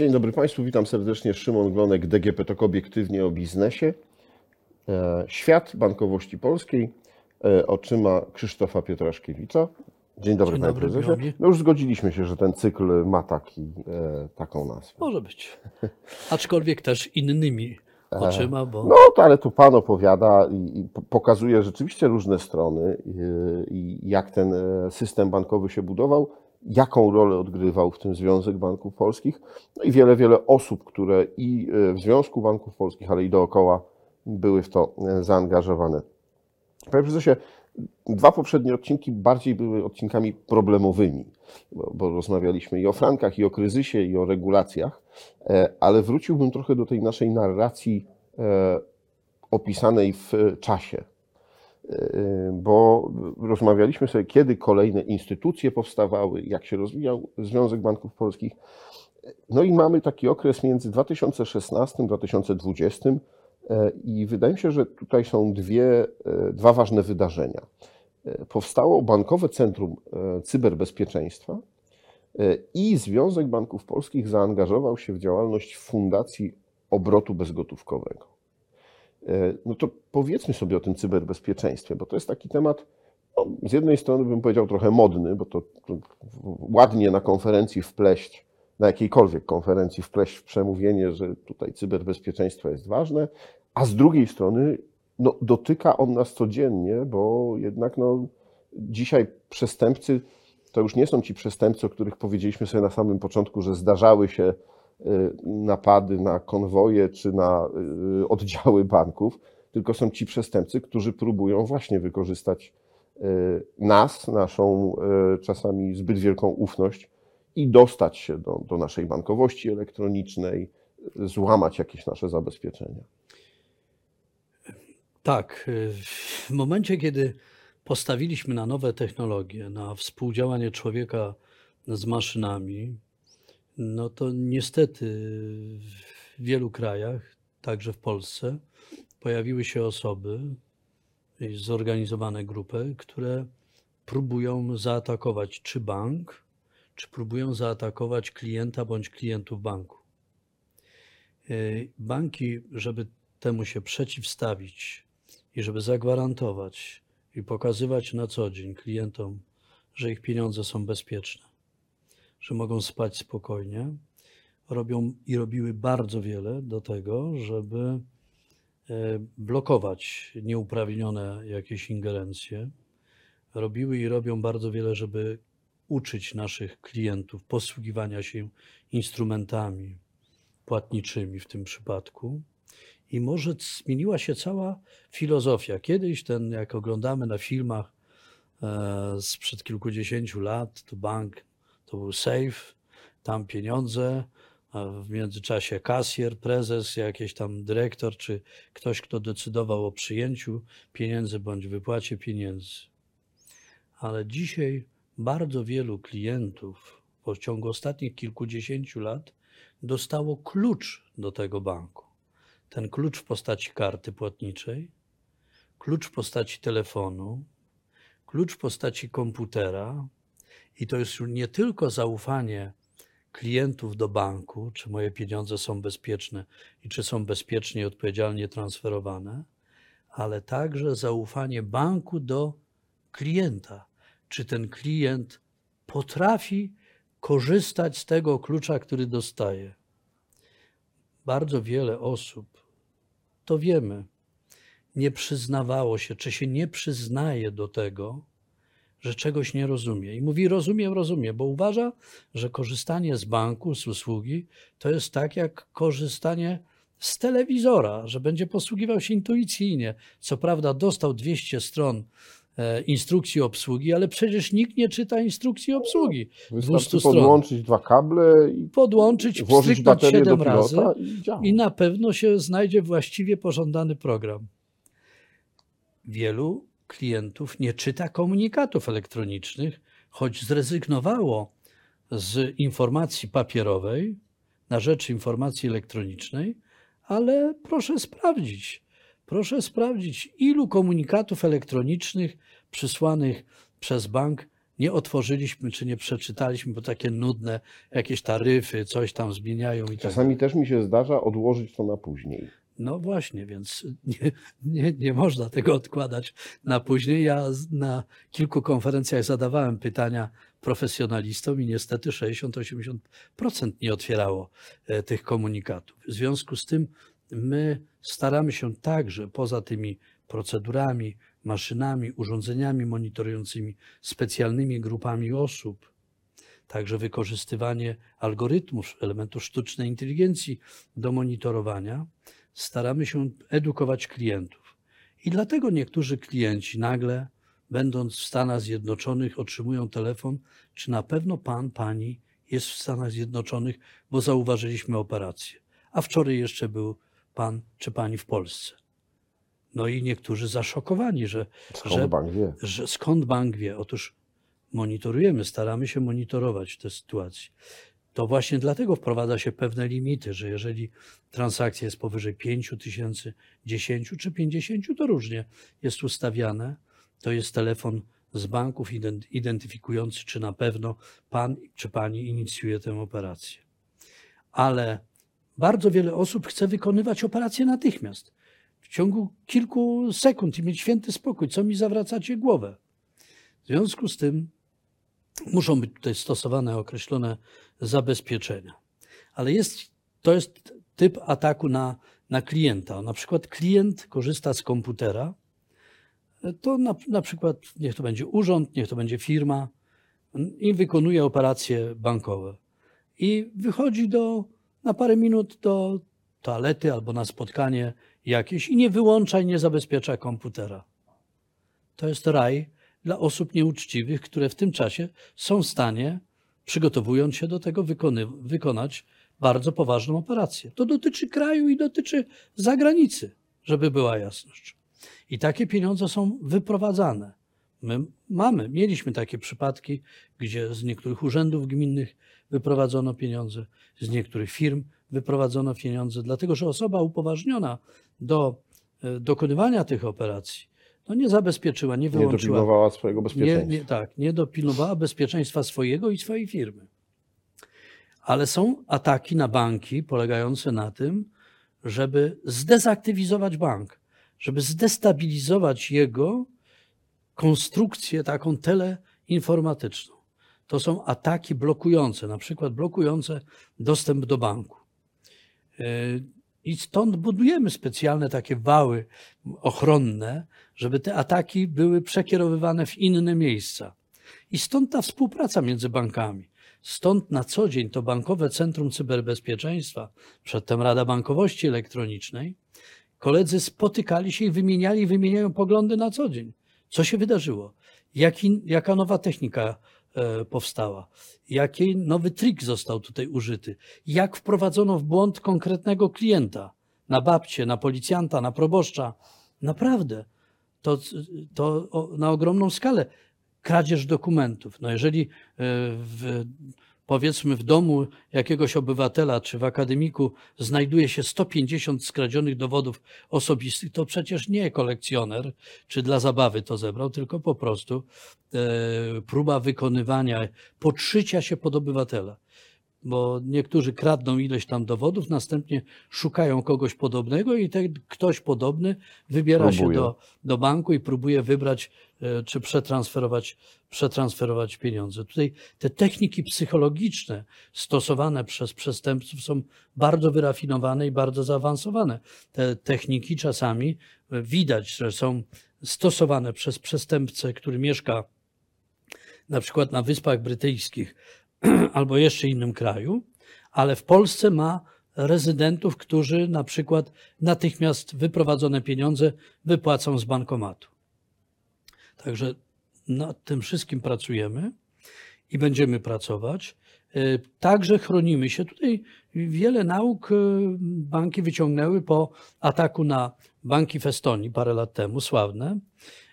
Dzień dobry Państwu, witam serdecznie. Szymon Glonek, DGP TOK obiektywnie o biznesie. E, Świat bankowości polskiej e, oczyma Krzysztofa Pietraszkiewicza. Dzień dobry Dzień Panie dobry, Prezesie. No już zgodziliśmy się, że ten cykl ma taki, e, taką nazwę. Może być. Aczkolwiek też innymi oczyma, bo No to ale tu Pan opowiada i, i po- pokazuje rzeczywiście różne strony i, jak ten system bankowy się budował, jaką rolę odgrywał w tym Związek Banków Polskich, no i wiele, wiele osób, które i e, w Związku Banków Polskich, ale i dookoła były w to e, zaangażowane. Panie prezesie, dwa poprzednie odcinki bardziej były odcinkami problemowymi, bo, bo rozmawialiśmy i o frankach, i o kryzysie, i o regulacjach, e, ale wróciłbym trochę do tej naszej narracji opisanej w czasie. E, Bo rozmawialiśmy sobie, kiedy kolejne instytucje powstawały, jak się rozwijał Związek Banków Polskich. No i mamy taki okres między 2016 a 2020 e, i wydaje mi się, że tutaj są dwie, e, dwa ważne wydarzenia. E, Powstało Bankowe Centrum e, Cyberbezpieczeństwa i Związek Banków Polskich zaangażował się w działalność Fundacji Obrotu Bezgotówkowego. E, No to powiedzmy sobie o tym cyberbezpieczeństwie, bo to jest taki temat, no, z jednej strony bym powiedział trochę modny, bo to, to ładnie na konferencji wpleść, na jakiejkolwiek konferencji wpleść w przemówienie, że tutaj cyberbezpieczeństwo jest ważne, a z drugiej strony no, dotyka on nas codziennie, bo jednak no, dzisiaj przestępcy to już nie są ci przestępcy, o których powiedzieliśmy sobie na samym początku, że zdarzały się napady na konwoje czy na y, oddziały banków, tylko są ci przestępcy, którzy próbują właśnie wykorzystać y, nas, naszą y, czasami zbyt wielką ufność i dostać się do, do naszej bankowości elektronicznej, y, złamać jakieś nasze zabezpieczenia. tak, y, w momencie, kiedy postawiliśmy na nowe technologie, na współdziałanie człowieka z maszynami, no to niestety w wielu krajach, także w Polsce, pojawiły się osoby zorganizowane grupy, które próbują zaatakować czy bank, czy próbują zaatakować klienta bądź klientów banku. Y, Banki, żeby temu się przeciwstawić i żeby zagwarantować i pokazywać na co dzień klientom, że ich pieniądze są bezpieczne, że mogą spać spokojnie, robią i robiły bardzo wiele do tego, żeby e, blokować nieuprawnione jakieś ingerencje. Robiły i robią bardzo wiele, żeby uczyć naszych klientów posługiwania się instrumentami płatniczymi w tym przypadku. I może zmieniła się cała filozofia. Kiedyś ten, jak oglądamy na filmach e, sprzed kilkudziesięciu lat, to bank to był safe, tam pieniądze, a w międzyczasie kasjer, prezes, jakiś tam dyrektor, czy ktoś, kto decydował o przyjęciu pieniędzy bądź wypłacie pieniędzy. Ale dzisiaj bardzo wielu klientów w ciągu ostatnich kilkudziesięciu lat dostało klucz do tego banku. Ten klucz w postaci karty płatniczej, klucz w postaci telefonu, klucz w postaci komputera. I to jest już nie tylko zaufanie klientów do banku, czy moje pieniądze są bezpieczne i czy są bezpiecznie i odpowiedzialnie transferowane, ale także zaufanie banku do klienta. Czy ten klient potrafi korzystać z tego klucza, który dostaje? Bardzo wiele osób, to wiemy, nie przyznawało się, czy się nie przyznaje do tego, że czegoś nie rozumie. I mówi: Rozumiem, rozumiem, bo uważa, że korzystanie z banku, z usługi, to jest tak jak korzystanie z telewizora, że będzie posługiwał się intuicyjnie. Co prawda, dostał 200 stron e, instrukcji obsługi, ale przecież nikt nie czyta instrukcji obsługi. 200 Wystarczy stron. podłączyć dwa kable i Podłączyć, do 7 razy i i na pewno się znajdzie właściwie pożądany program. Wielu klientów nie czyta komunikatów elektronicznych, choć zrezygnowało z informacji papierowej na rzecz informacji elektronicznej, ale proszę sprawdzić, proszę sprawdzić, ilu komunikatów elektronicznych przysłanych przez bank nie otworzyliśmy czy nie przeczytaliśmy, bo takie nudne jakieś taryfy, coś tam zmieniają i tak Czasami też mi się zdarza odłożyć to na później. No właśnie, więc nie, nie, nie można tego odkładać na później. Ja na kilku konferencjach zadawałem pytania profesjonalistom i niestety 60-80% nie otwierało e, tych komunikatów. W związku z tym my staramy się także poza tymi procedurami, maszynami, urządzeniami monitorującymi, specjalnymi grupami osób, także wykorzystywanie algorytmów, elementów sztucznej inteligencji do monitorowania, staramy się edukować klientów. I dlatego niektórzy klienci nagle, będąc w Stanach Zjednoczonych, otrzymują telefon, czy na pewno pan, pani jest w Stanach Zjednoczonych, bo zauważyliśmy operację. A wczoraj jeszcze był pan czy pani w Polsce. No i niektórzy zaszokowani, że, Skąd że, bank wie? że skąd bank wie? Otóż monitorujemy, staramy się monitorować te sytuacje. To właśnie dlatego wprowadza się pewne limity, że jeżeli transakcja jest powyżej 5 tysięcy, 10 czy 50, to różnie jest ustawiane. To jest telefon z banków ident- identyfikujący, czy na pewno pan czy pani inicjuje tę operację. Ale bardzo wiele osób chce wykonywać operację natychmiast, w ciągu kilku sekund i mieć święty spokój. Co mi zawracacie głowę? W związku z tym muszą być tutaj stosowane określone zabezpieczenia. Ale jest, to jest typ ataku na, na klienta. Na przykład klient korzysta z komputera, to na, na przykład niech to będzie urząd, niech to będzie firma i wykonuje operacje bankowe. I wychodzi do, na parę minut do toalety albo na spotkanie jakieś i nie wyłącza i nie zabezpiecza komputera. To jest raj dla osób nieuczciwych, które w tym czasie są w stanie, przygotowując się do tego, wykony, wykonać bardzo poważną operację. To dotyczy kraju i dotyczy zagranicy, żeby była jasność. I takie pieniądze są wyprowadzane. My mamy, mieliśmy takie przypadki, gdzie z niektórych urzędów gminnych wyprowadzono pieniądze, z niektórych firm wyprowadzono pieniądze, dlatego że osoba upoważniona do e, dokonywania tych operacji no nie zabezpieczyła, nie Nie wyłączyła dopilnowała swojego nie, bezpieczeństwa. nie, tak, nie dopilnowała bezpieczeństwa swojego i swojej firmy. Ale są ataki na banki polegające na tym, żeby zdezaktywizować bank, żeby zdestabilizować jego konstrukcję taką teleinformatyczną. To są ataki blokujące, na przykład blokujące dostęp do banku. I stąd budujemy specjalne takie wały ochronne, żeby te ataki były przekierowywane w inne miejsca. I stąd ta współpraca między bankami. Stąd na co dzień to Bankowe Centrum Cyberbezpieczeństwa, przedtem Rada Bankowości Elektronicznej, koledzy spotykali się i wymieniali, wymieniają poglądy na co dzień. Co się wydarzyło? Jaka nowa technika powstała? Jaki nowy trik został tutaj użyty? Jak wprowadzono w błąd konkretnego klienta? Na babcię, na policjanta, na proboszcza? Naprawdę. To, to na ogromną skalę kradzież dokumentów. No jeżeli e, w, powiedzmy w domu jakiegoś obywatela czy w akademiku znajduje się 150 skradzionych dowodów osobistych, to przecież nie kolekcjoner czy dla zabawy to zebrał, tylko po prostu e, próba wykonywania, podszycia się pod obywatela. Bo niektórzy kradną ileś tam dowodów, następnie szukają kogoś podobnego i ten ktoś podobny wybiera się Próbuje. do, do banku i próbuje wybrać e, czy przetransferować, przetransferować pieniądze. Tutaj te techniki psychologiczne stosowane przez przestępców są bardzo wyrafinowane i bardzo zaawansowane. Te techniki czasami e, widać, że są stosowane przez przestępcę, który mieszka na przykład na Wyspach Brytyjskich albo jeszcze innym kraju, ale w Polsce ma rezydentów, którzy na przykład natychmiast wyprowadzone pieniądze wypłacą z bankomatu. Także nad tym wszystkim pracujemy i będziemy pracować. E, Także chronimy się. Tutaj wiele nauk e, banki wyciągnęły po ataku na banki w Estonii parę lat temu, sławne,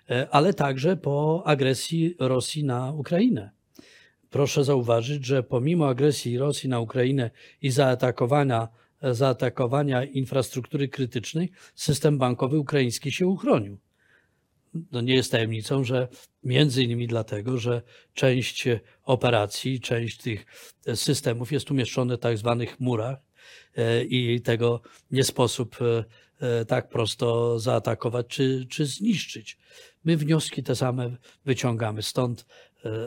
e, ale także po agresji Rosji na Ukrainę. Proszę zauważyć, że pomimo agresji Rosji na Ukrainę i zaatakowania, zaatakowania infrastruktury krytycznej, system bankowy ukraiński się uchronił. no nie jest tajemnicą, że między innymi dlatego, że część operacji, część tych systemów jest umieszczone w tak zwanych chmurach e, i tego nie sposób e, e, tak prosto zaatakować czy, czy zniszczyć. My wnioski te same wyciągamy. Stąd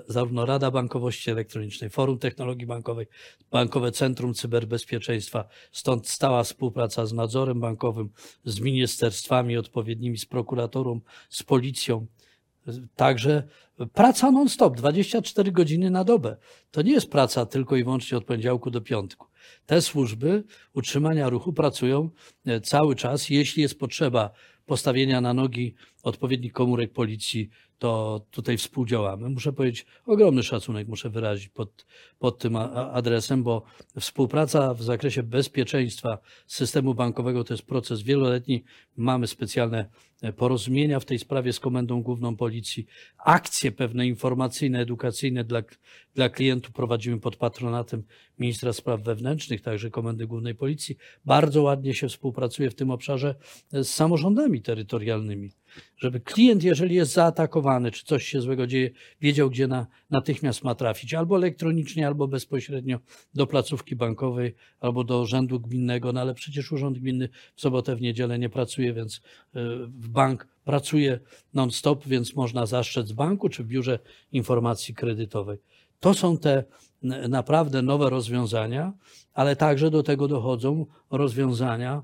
zarówno Rada Bankowości Elektronicznej, Forum Technologii Bankowej, Bankowe Centrum Cyberbezpieczeństwa, stąd stała współpraca z nadzorem bankowym, z ministerstwami odpowiednimi, z prokuraturą, z policją. Także praca non-stop, 24 godziny na dobę. To nie jest praca tylko i wyłącznie od poniedziałku do piątku. Te służby utrzymania ruchu pracują e, cały czas. Jeśli jest potrzeba postawienia na nogi odpowiednich komórek policji, to tutaj współdziałamy. Muszę powiedzieć, ogromny szacunek muszę wyrazić pod, pod tym adresem, bo współpraca w zakresie bezpieczeństwa systemu bankowego to jest proces wieloletni. Mamy specjalne e, porozumienia w tej sprawie z Komendą Główną Policji. Akcje pewne informacyjne, edukacyjne dla, dla klientów prowadzimy pod patronatem ministra spraw wewnętrznych, także Komendy Głównej Policji. Bardzo ładnie się współpracuje w tym obszarze e, z samorządami terytorialnymi, żeby klient, jeżeli jest zaatakowany, czy coś się złego dzieje, wiedział, gdzie na, natychmiast ma trafić, albo elektronicznie, albo bezpośrednio do placówki bankowej, albo do urzędu gminnego, no ale przecież urząd gminny w sobotę, w niedzielę nie pracuje, więc e, w bank pracuje non-stop, więc można zastrzec w banku czy w biurze informacji kredytowej. To są te naprawdę nowe rozwiązania, ale także do tego dochodzą rozwiązania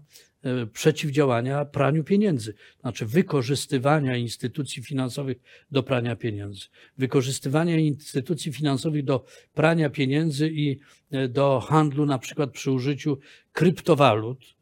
przeciwdziałania praniu pieniędzy, znaczy wykorzystywania instytucji finansowych do prania pieniędzy, wykorzystywania instytucji finansowych do prania pieniędzy i e, do handlu na przykład przy użyciu kryptowalut e,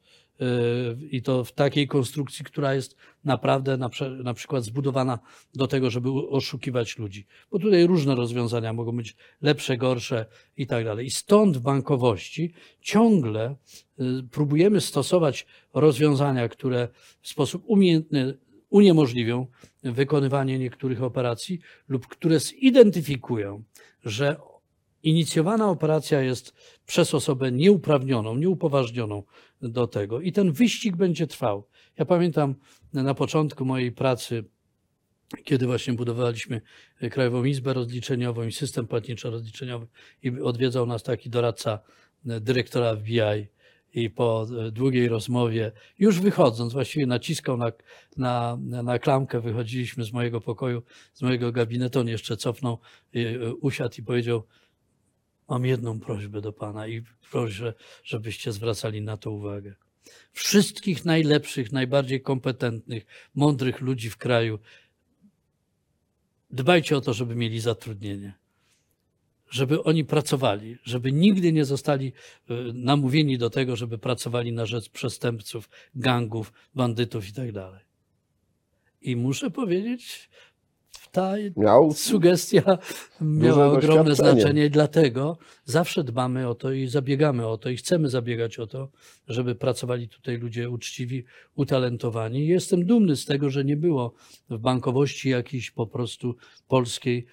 i to w takiej konstrukcji, która jest naprawdę na, na przykład zbudowana do tego, żeby oszukiwać ludzi. Bo tutaj różne rozwiązania mogą być lepsze, gorsze i tak dalej. I stąd w bankowości ciągle y, próbujemy stosować rozwiązania, które w sposób umiejętny uniemożliwią wykonywanie niektórych operacji lub które zidentyfikują, że inicjowana operacja jest przez osobę nieuprawnioną, nieupoważnioną do tego i ten wyścig będzie trwał. Ja pamiętam na początku mojej pracy, kiedy właśnie budowaliśmy Krajową Izbę Rozliczeniową i system płatniczo-rozliczeniowy i odwiedzał nas taki doradca e, dyrektora FBI i po e, długiej rozmowie, już wychodząc, właściwie naciskał na, na, na klamkę, wychodziliśmy z mojego pokoju, z mojego gabinetu, on jeszcze cofnął, e, e, usiadł i powiedział, mam jedną prośbę do Pana i proszę, żebyście zwracali na to uwagę. Wszystkich najlepszych, najbardziej kompetentnych, mądrych ludzi w kraju, dbajcie o to, żeby mieli zatrudnienie. Żeby oni pracowali, żeby nigdy nie zostali e, namówieni do tego, żeby pracowali na rzecz przestępców, gangów, bandytów i tak. I muszę powiedzieć, ta Miał sugestia miała ogromne znaczenie, dlatego zawsze dbamy o to i zabiegamy o to i chcemy zabiegać o to, żeby pracowali tutaj ludzie uczciwi, utalentowani. Jestem dumny z tego, że nie było w bankowości jakiejś po prostu polskiej e,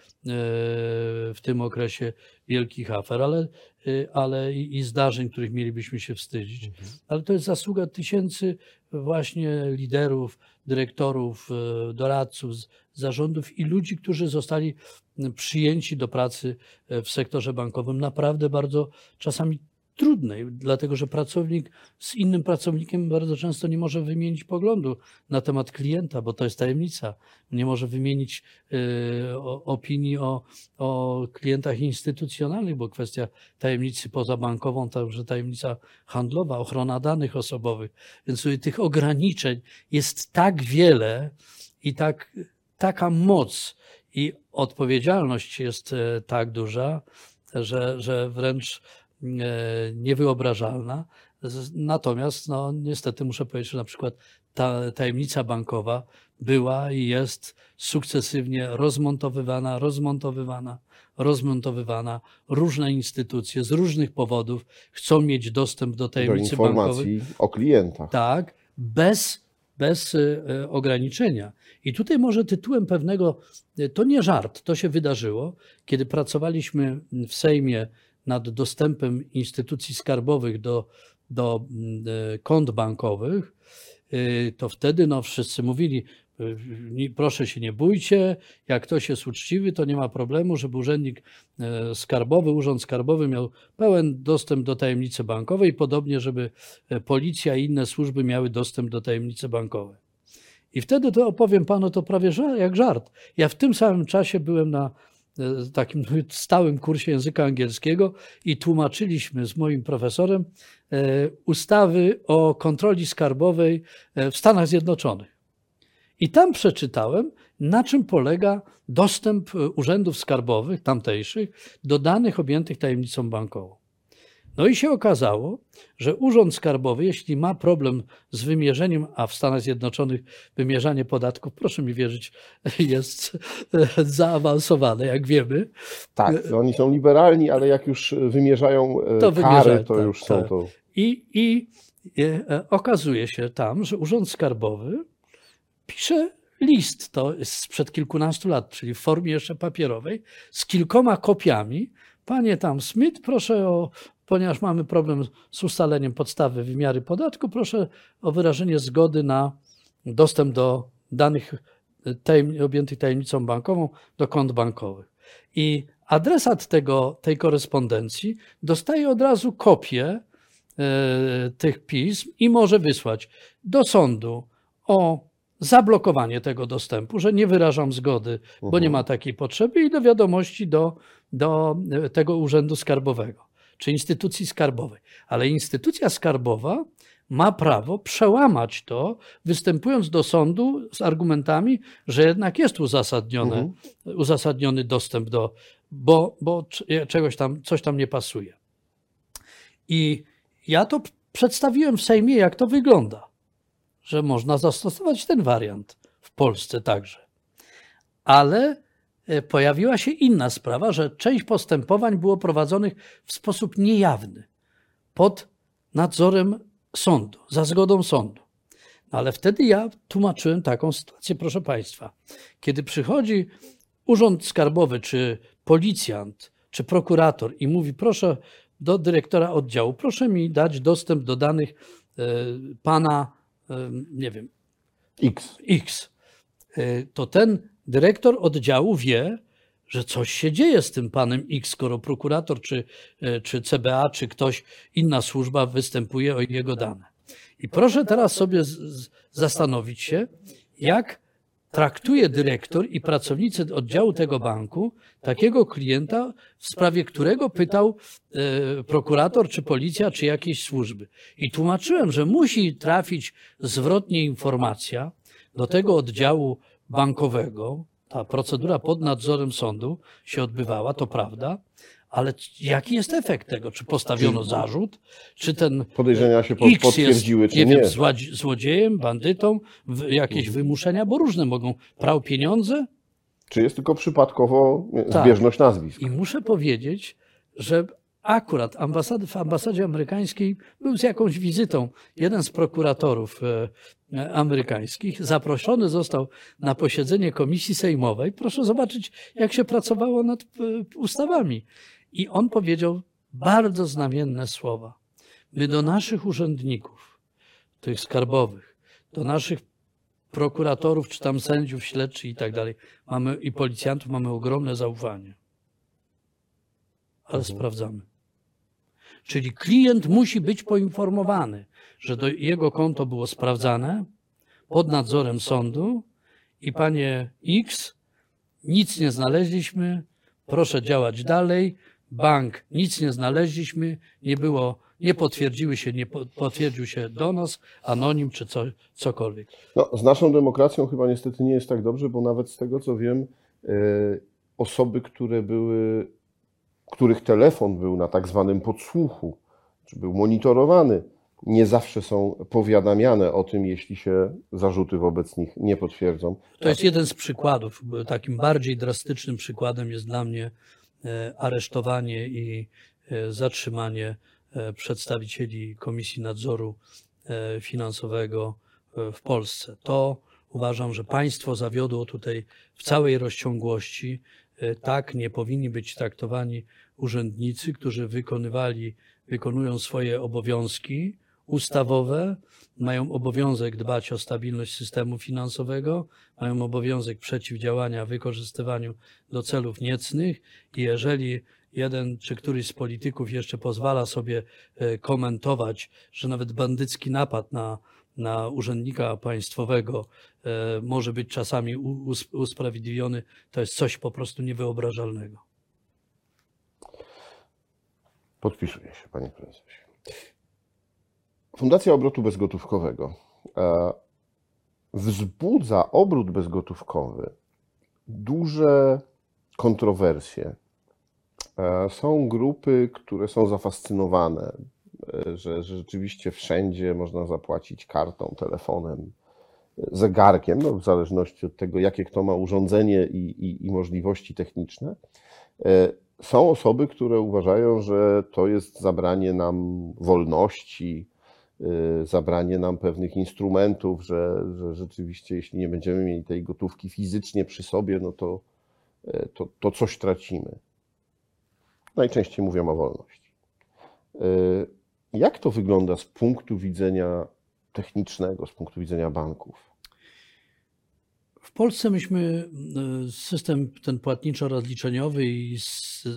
w tym okresie wielkich afer, ale, e, ale i, i zdarzeń, których mielibyśmy się wstydzić. Ale to jest zasługa tysięcy właśnie liderów, dyrektorów, e, doradców, zarządów i ludzi, którzy zostali przyjęci do pracy e, w sektorze bankowym. Naprawdę bardzo czasami trudnej, dlatego że pracownik z innym pracownikiem bardzo często nie może wymienić poglądu na temat klienta, bo to jest tajemnica. Nie może wymienić e, opinii o, o klientach instytucjonalnych, bo kwestia tajemnicy pozabankową, także tajemnica handlowa, ochrona danych osobowych. Więc tych ograniczeń jest tak wiele i tak, taka moc i odpowiedzialność jest e, tak duża, że, że wręcz niewyobrażalna. Z- Natomiast no, niestety muszę powiedzieć, że na przykład ta tajemnica bankowa była i jest sukcesywnie rozmontowywana, rozmontowywana, rozmontowywana. Różne instytucje z różnych powodów chcą mieć dostęp do do tajemnicy bankowej. informacji o klientach. Tak, bez, bez y, ograniczenia. I tutaj może tytułem pewnego, y, to nie żart, to się wydarzyło, kiedy pracowaliśmy w Sejmie nad dostępem instytucji skarbowych do, do mm, y, kont bankowych, y, to wtedy no, wszyscy mówili, y, proszę się nie bójcie, jak ktoś jest uczciwy, to nie ma problemu, żeby urzędnik e, skarbowy, urząd skarbowy miał pełen dostęp do tajemnicy bankowej podobnie, żeby e, policja i inne służby miały dostęp do tajemnicy bankowej. I wtedy to opowiem panu to prawie jak żart. Ja w tym samym czasie byłem na e, takim stałym kursie języka angielskiego i tłumaczyliśmy z moim profesorem e, ustawy o kontroli skarbowej e, w Stanach Zjednoczonych. I tam przeczytałem, na czym polega dostęp e, urzędów skarbowych tamtejszych do danych objętych tajemnicą bankową. No i się okazało, że Urząd Skarbowy, jeśli ma problem z wymierzeniem, a w Stanach Zjednoczonych wymierzanie podatków, proszę mi wierzyć, jest e, zaawansowane, jak wiemy. Tak, oni są liberalni, ale jak już wymierzają e, To kary, wymierzają, to tak, już są tak. to. I, i e, okazuje się tam, że Urząd Skarbowy pisze list, to jest sprzed kilkunastu lat, czyli w formie jeszcze papierowej, z kilkoma kopiami. Panie tam Smith, proszę o, ponieważ mamy problem z ustaleniem podstawy wymiary podatku, proszę o wyrażenie zgody na dostęp do danych tajem, objętych tajemnicą bankową do kont bankowych. I adresat tego, tej korespondencji dostaje od razu kopię e, tych pism i może wysłać do sądu o zablokowanie tego dostępu, że nie wyrażam zgody, bo nie ma takiej potrzeby, i do wiadomości do, do e, tego urzędu skarbowego czy instytucji skarbowej. Ale instytucja skarbowa ma prawo przełamać to, występując do sądu z argumentami, że jednak jest uzasadnione, Mhm. uzasadniony dostęp do, bo, bo c- czegoś tam, coś tam nie pasuje. I ja to przedstawiłem w Sejmie, jak to wygląda, że można zastosować ten wariant w Polsce także. Ale e, pojawiła się inna sprawa, że część postępowań było prowadzonych w sposób niejawny, pod nadzorem sądu, za zgodą sądu. No ale wtedy ja tłumaczyłem taką sytuację, proszę Państwa. Kiedy przychodzi urząd skarbowy, czy policjant, czy prokurator i mówi, proszę do dyrektora oddziału, proszę mi dać dostęp do danych e, pana, e, nie wiem, X. X, to ten dyrektor oddziału wie, że coś się dzieje z tym panem X, skoro prokurator, czy, y, czy CBA, czy ktoś, inna służba występuje o jego dane. I proszę teraz sobie z, z, zastanowić się, jak traktuje dyrektor i pracownicy oddziału tego banku takiego klienta, w sprawie którego pytał e, prokurator, czy policja, czy jakieś służby. I tłumaczyłem, że musi trafić zwrotnie informacja do tego oddziału bankowego. Ta procedura pod nadzorem sądu się odbywała, to prawda, ale jaki jest efekt tego? Czy postawiono zarzut? Czy ten Podejrzenia się X potwierdziły, jest, czy nie, nie. wiem, złodziejem, bandytą, jakieś wymuszenia, bo różne mogą. Prał pieniądze, Czy jest tylko przypadkowo e, Tak. zbieżność nazwisk? I muszę powiedzieć, że akurat ambasady, w ambasadzie amerykańskiej był z jakąś wizytą jeden z prokuratorów e, amerykańskich. Zaproszony został na posiedzenie komisji sejmowej. Proszę zobaczyć, jak się pracowało nad e, ustawami. I on powiedział bardzo znamienne słowa. My do naszych urzędników, tych skarbowych, do naszych prokuratorów, czy tam sędziów, śledczych i tak dalej, mamy i policjantów mamy ogromne zaufanie. Ale Mhm. sprawdzamy. Czyli klient musi być poinformowany, że jego konto było sprawdzane pod nadzorem sądu i panie X, nic nie znaleźliśmy, proszę działać dalej. Bank, nic nie znaleźliśmy, nie było, nie potwierdziły się, nie po- potwierdził się donos, anonim czy co, cokolwiek. No, z naszą demokracją chyba niestety nie jest tak dobrze, bo nawet z tego co wiem, e, osoby, które były, których telefon był na tak zwanym podsłuchu, czy był monitorowany, nie zawsze są powiadamiane o tym, jeśli się zarzuty wobec nich nie potwierdzą. To jest jeden z przykładów. Takim bardziej drastycznym przykładem jest dla mnie e, aresztowanie i e, zatrzymanie e, przedstawicieli Komisji Nadzoru Finansowego w Polsce. To uważam, że państwo zawiodło tutaj w całej rozciągłości. E, Tak nie powinni być traktowani urzędnicy, którzy wykonywali, wykonują swoje obowiązki ustawowe, mają obowiązek dbać o stabilność systemu finansowego, mają obowiązek przeciwdziałania wykorzystywaniu do celów niecnych i jeżeli jeden czy któryś z polityków jeszcze pozwala sobie e, komentować, że nawet bandycki napad na, na urzędnika państwowego e, może być czasami usprawiedliwiony, to jest coś po prostu niewyobrażalnego. Podpisuję się, panie prezesie. Fundacja Obrotu Bezgotówkowego e, wzbudza obrót bezgotówkowy duże kontrowersje. E, Są grupy, które są zafascynowane, że, że rzeczywiście wszędzie można zapłacić kartą, telefonem, e, zegarkiem, no w zależności od tego, jakie kto ma urządzenie i, i, i możliwości techniczne. E, Są osoby, które uważają, że to jest zabranie nam wolności, y, zabranie nam pewnych instrumentów, że, że rzeczywiście, jeśli nie będziemy mieli tej gotówki fizycznie przy sobie, no to, to, to coś tracimy. Najczęściej mówią o wolności. Jak to wygląda z punktu widzenia technicznego, z punktu widzenia banków? W Polsce myśmy e, system ten płatniczo-rozliczeniowy i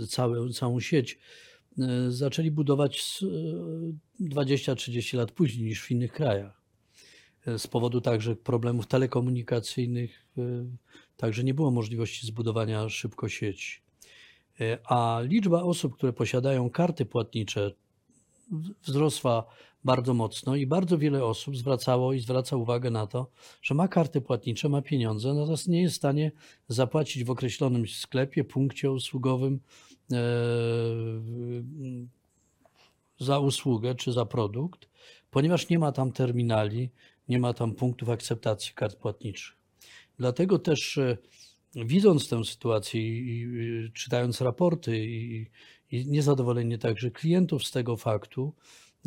całe, całą sieć e, zaczęli budować z, e, 20-30 lat później niż w innych krajach. Z powodu także problemów telekomunikacyjnych, także nie było możliwości zbudowania szybko sieci. A liczba osób, które posiadają karty płatnicze, wzrosła bardzo mocno i bardzo wiele osób zwracało i zwraca uwagę na to, że ma karty płatnicze, ma pieniądze, natomiast nie jest w stanie zapłacić w określonym sklepie, punkcie usługowym e, za usługę czy za produkt, ponieważ nie ma tam terminali, nie ma tam punktów akceptacji kart płatniczych. Dlatego też e, widząc tę sytuację i, i czytając raporty i, i niezadowolenie także klientów z tego faktu,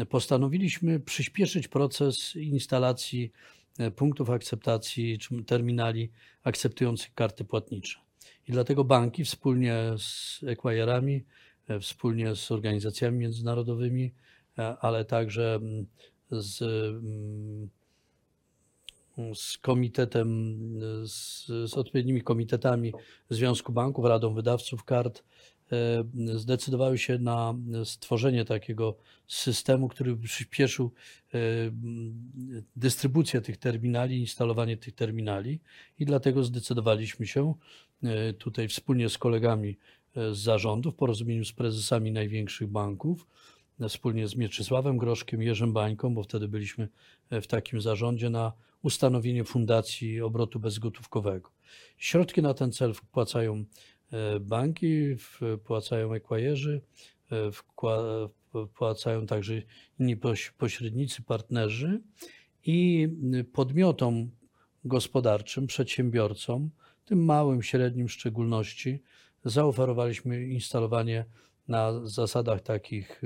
postanowiliśmy przyspieszyć proces instalacji e, punktów akceptacji czy terminali akceptujących karty płatnicze. I dlatego banki wspólnie z acquirerami, e, wspólnie z organizacjami międzynarodowymi, e, ale także mm, z, mm, z komitetem, z, z odpowiednimi komitetami Związku Banków, Radą Wydawców Kart, zdecydowały się na stworzenie takiego systemu, który by przyspieszył e, dystrybucję tych terminali, instalowanie tych terminali i dlatego zdecydowaliśmy się e, tutaj wspólnie z kolegami e, z zarządu w porozumieniu z prezesami największych banków, e, wspólnie z Mieczysławem Groszkiem, Jerzym Bańką, bo wtedy byliśmy e, w takim zarządzie na ustanowienie Fundacji Obrotu Bezgotówkowego. Środki na ten cel wpłacają e, banki, wpłacają ekwajerzy, e, wpłacają także inni poś- pośrednicy, partnerzy i podmiotom gospodarczym, przedsiębiorcom, tym małym, średnim w szczególności, zaoferowaliśmy instalowanie na zasadach takich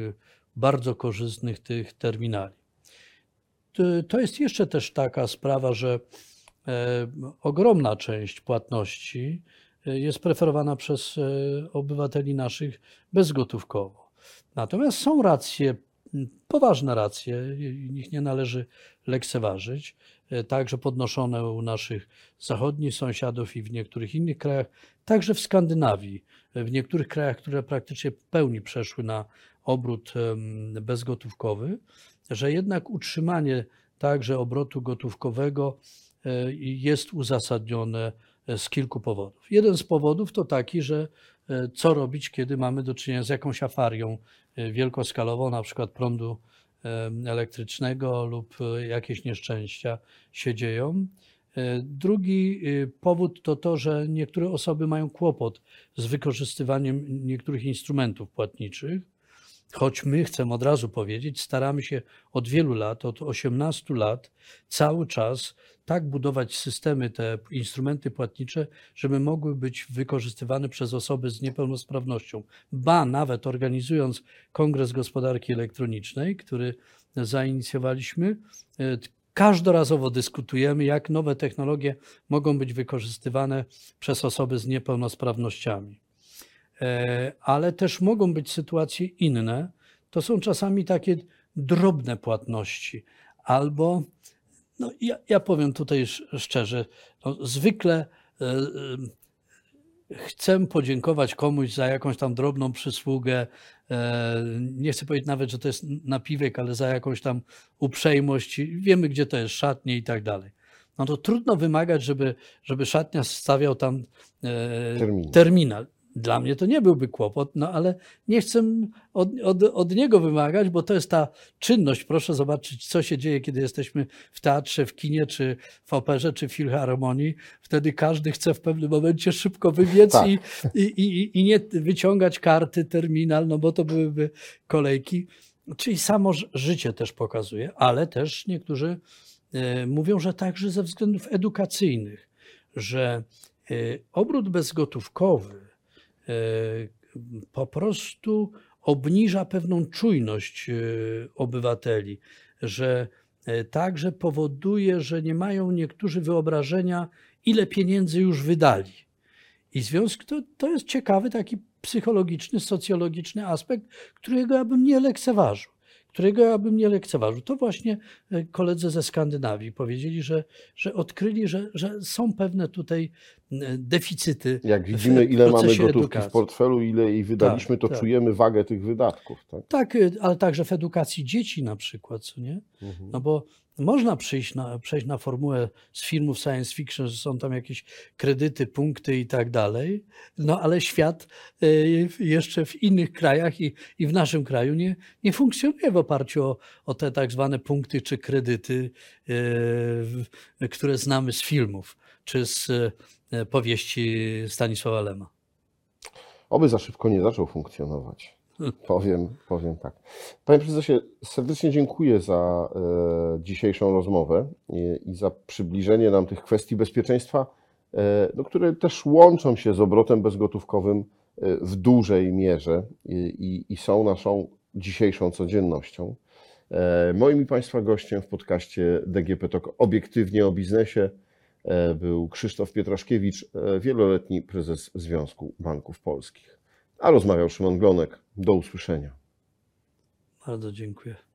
bardzo korzystnych tych terminali. To- jest jeszcze też taka sprawa, że e, ogromna część płatności e, jest preferowana przez e, obywateli naszych bezgotówkowo. Natomiast są racje, poważne racje, ich nie należy lekceważyć, e, także podnoszone u naszych zachodnich sąsiadów i w niektórych innych krajach, także w Skandynawii, w niektórych krajach, które praktycznie w pełni przeszły na obrót bezgotówkowy, że jednak utrzymanie także obrotu gotówkowego e, jest uzasadnione z kilku powodów. Jeden z powodów to taki, że e, co robić, kiedy mamy do czynienia z jakąś afarią e, wielkoskalową, na przykład prądu elektrycznego lub e, jakieś nieszczęścia się dzieją. Drugi powód to to, że niektóre osoby mają kłopot z wykorzystywaniem niektórych instrumentów płatniczych. Choć my, chcę od razu powiedzieć, staramy się od wielu lat, od 18 lat, cały czas tak budować systemy, te instrumenty płatnicze, żeby mogły być wykorzystywane przez osoby z niepełnosprawnością. Ba, nawet organizując Kongres Gospodarki Elektronicznej, który zainicjowaliśmy, e, każdorazowo dyskutujemy, jak nowe technologie mogą być wykorzystywane przez osoby z niepełnosprawnościami. E, ale też mogą być sytuacje inne. To są czasami takie drobne płatności, albo, no ja, ja powiem tutaj sz- szczerze, no, zwykle e, e, chcę podziękować komuś za jakąś tam drobną przysługę. Nie chcę powiedzieć nawet, że to jest napiwek, ale za jakąś tam uprzejmość. Wiemy, gdzie to jest szatnie i tak dalej. No to trudno wymagać, żeby, żeby szatnia stawiał tam Terminal. terminal. Dla mnie to nie byłby kłopot, no ale nie chcę od, od, od niego wymagać, bo to jest ta czynność. Proszę zobaczyć, co się dzieje, kiedy jesteśmy w teatrze, w kinie, czy w operze, czy w filharmonii. Wtedy każdy chce w pewnym momencie szybko wybiec Tak. i, i, i, i nie wyciągać karty, terminal, no bo to byłyby kolejki. Czyli samo życie też pokazuje, ale też niektórzy e, mówią, że także ze względów edukacyjnych, że e, obrót bezgotówkowy po prostu obniża pewną czujność e, obywateli, że e, także powoduje, że nie mają niektórzy wyobrażenia, ile pieniędzy już wydali. I w związku to, to jest ciekawy taki psychologiczny, socjologiczny aspekt, którego ja bym nie lekceważył. Którego ja bym nie lekceważył. To właśnie e, koledzy ze Skandynawii powiedzieli, że, że odkryli, że, że są pewne tutaj e, deficyty. Jak widzimy, ile mamy gotówki edukacji. w portfelu, ile jej wydaliśmy, Tak, to tak. czujemy wagę tych wydatków. Tak? Tak, y, ale także w edukacji dzieci na przykład, co nie? Mhm. No bo można przyjść na, przejść na formułę z filmów science fiction, że są tam jakieś kredyty, punkty i tak dalej, no ale świat y, jeszcze w innych krajach i, i w naszym kraju nie, nie funkcjonuje w oparciu o, o te tak zwane punkty czy kredyty, y, które znamy z filmów czy z y, powieści Stanisława Lema. Oby za szybko nie zaczął funkcjonować. Powiem, powiem tak. Panie prezesie, serdecznie dziękuję za e, dzisiejszą rozmowę i, za przybliżenie nam tych kwestii bezpieczeństwa, e, no, które też łączą się z obrotem bezgotówkowym e, w dużej mierze i, i, są naszą dzisiejszą codziennością. E, moim i Państwa gościem w podcaście DGP Talk obiektywnie o biznesie e, był Krzysztof Pietraszkiewicz, e, wieloletni prezes Związku Banków Polskich. A rozmawiał Szymon Glonek. Do usłyszenia. Bardzo dziękuję.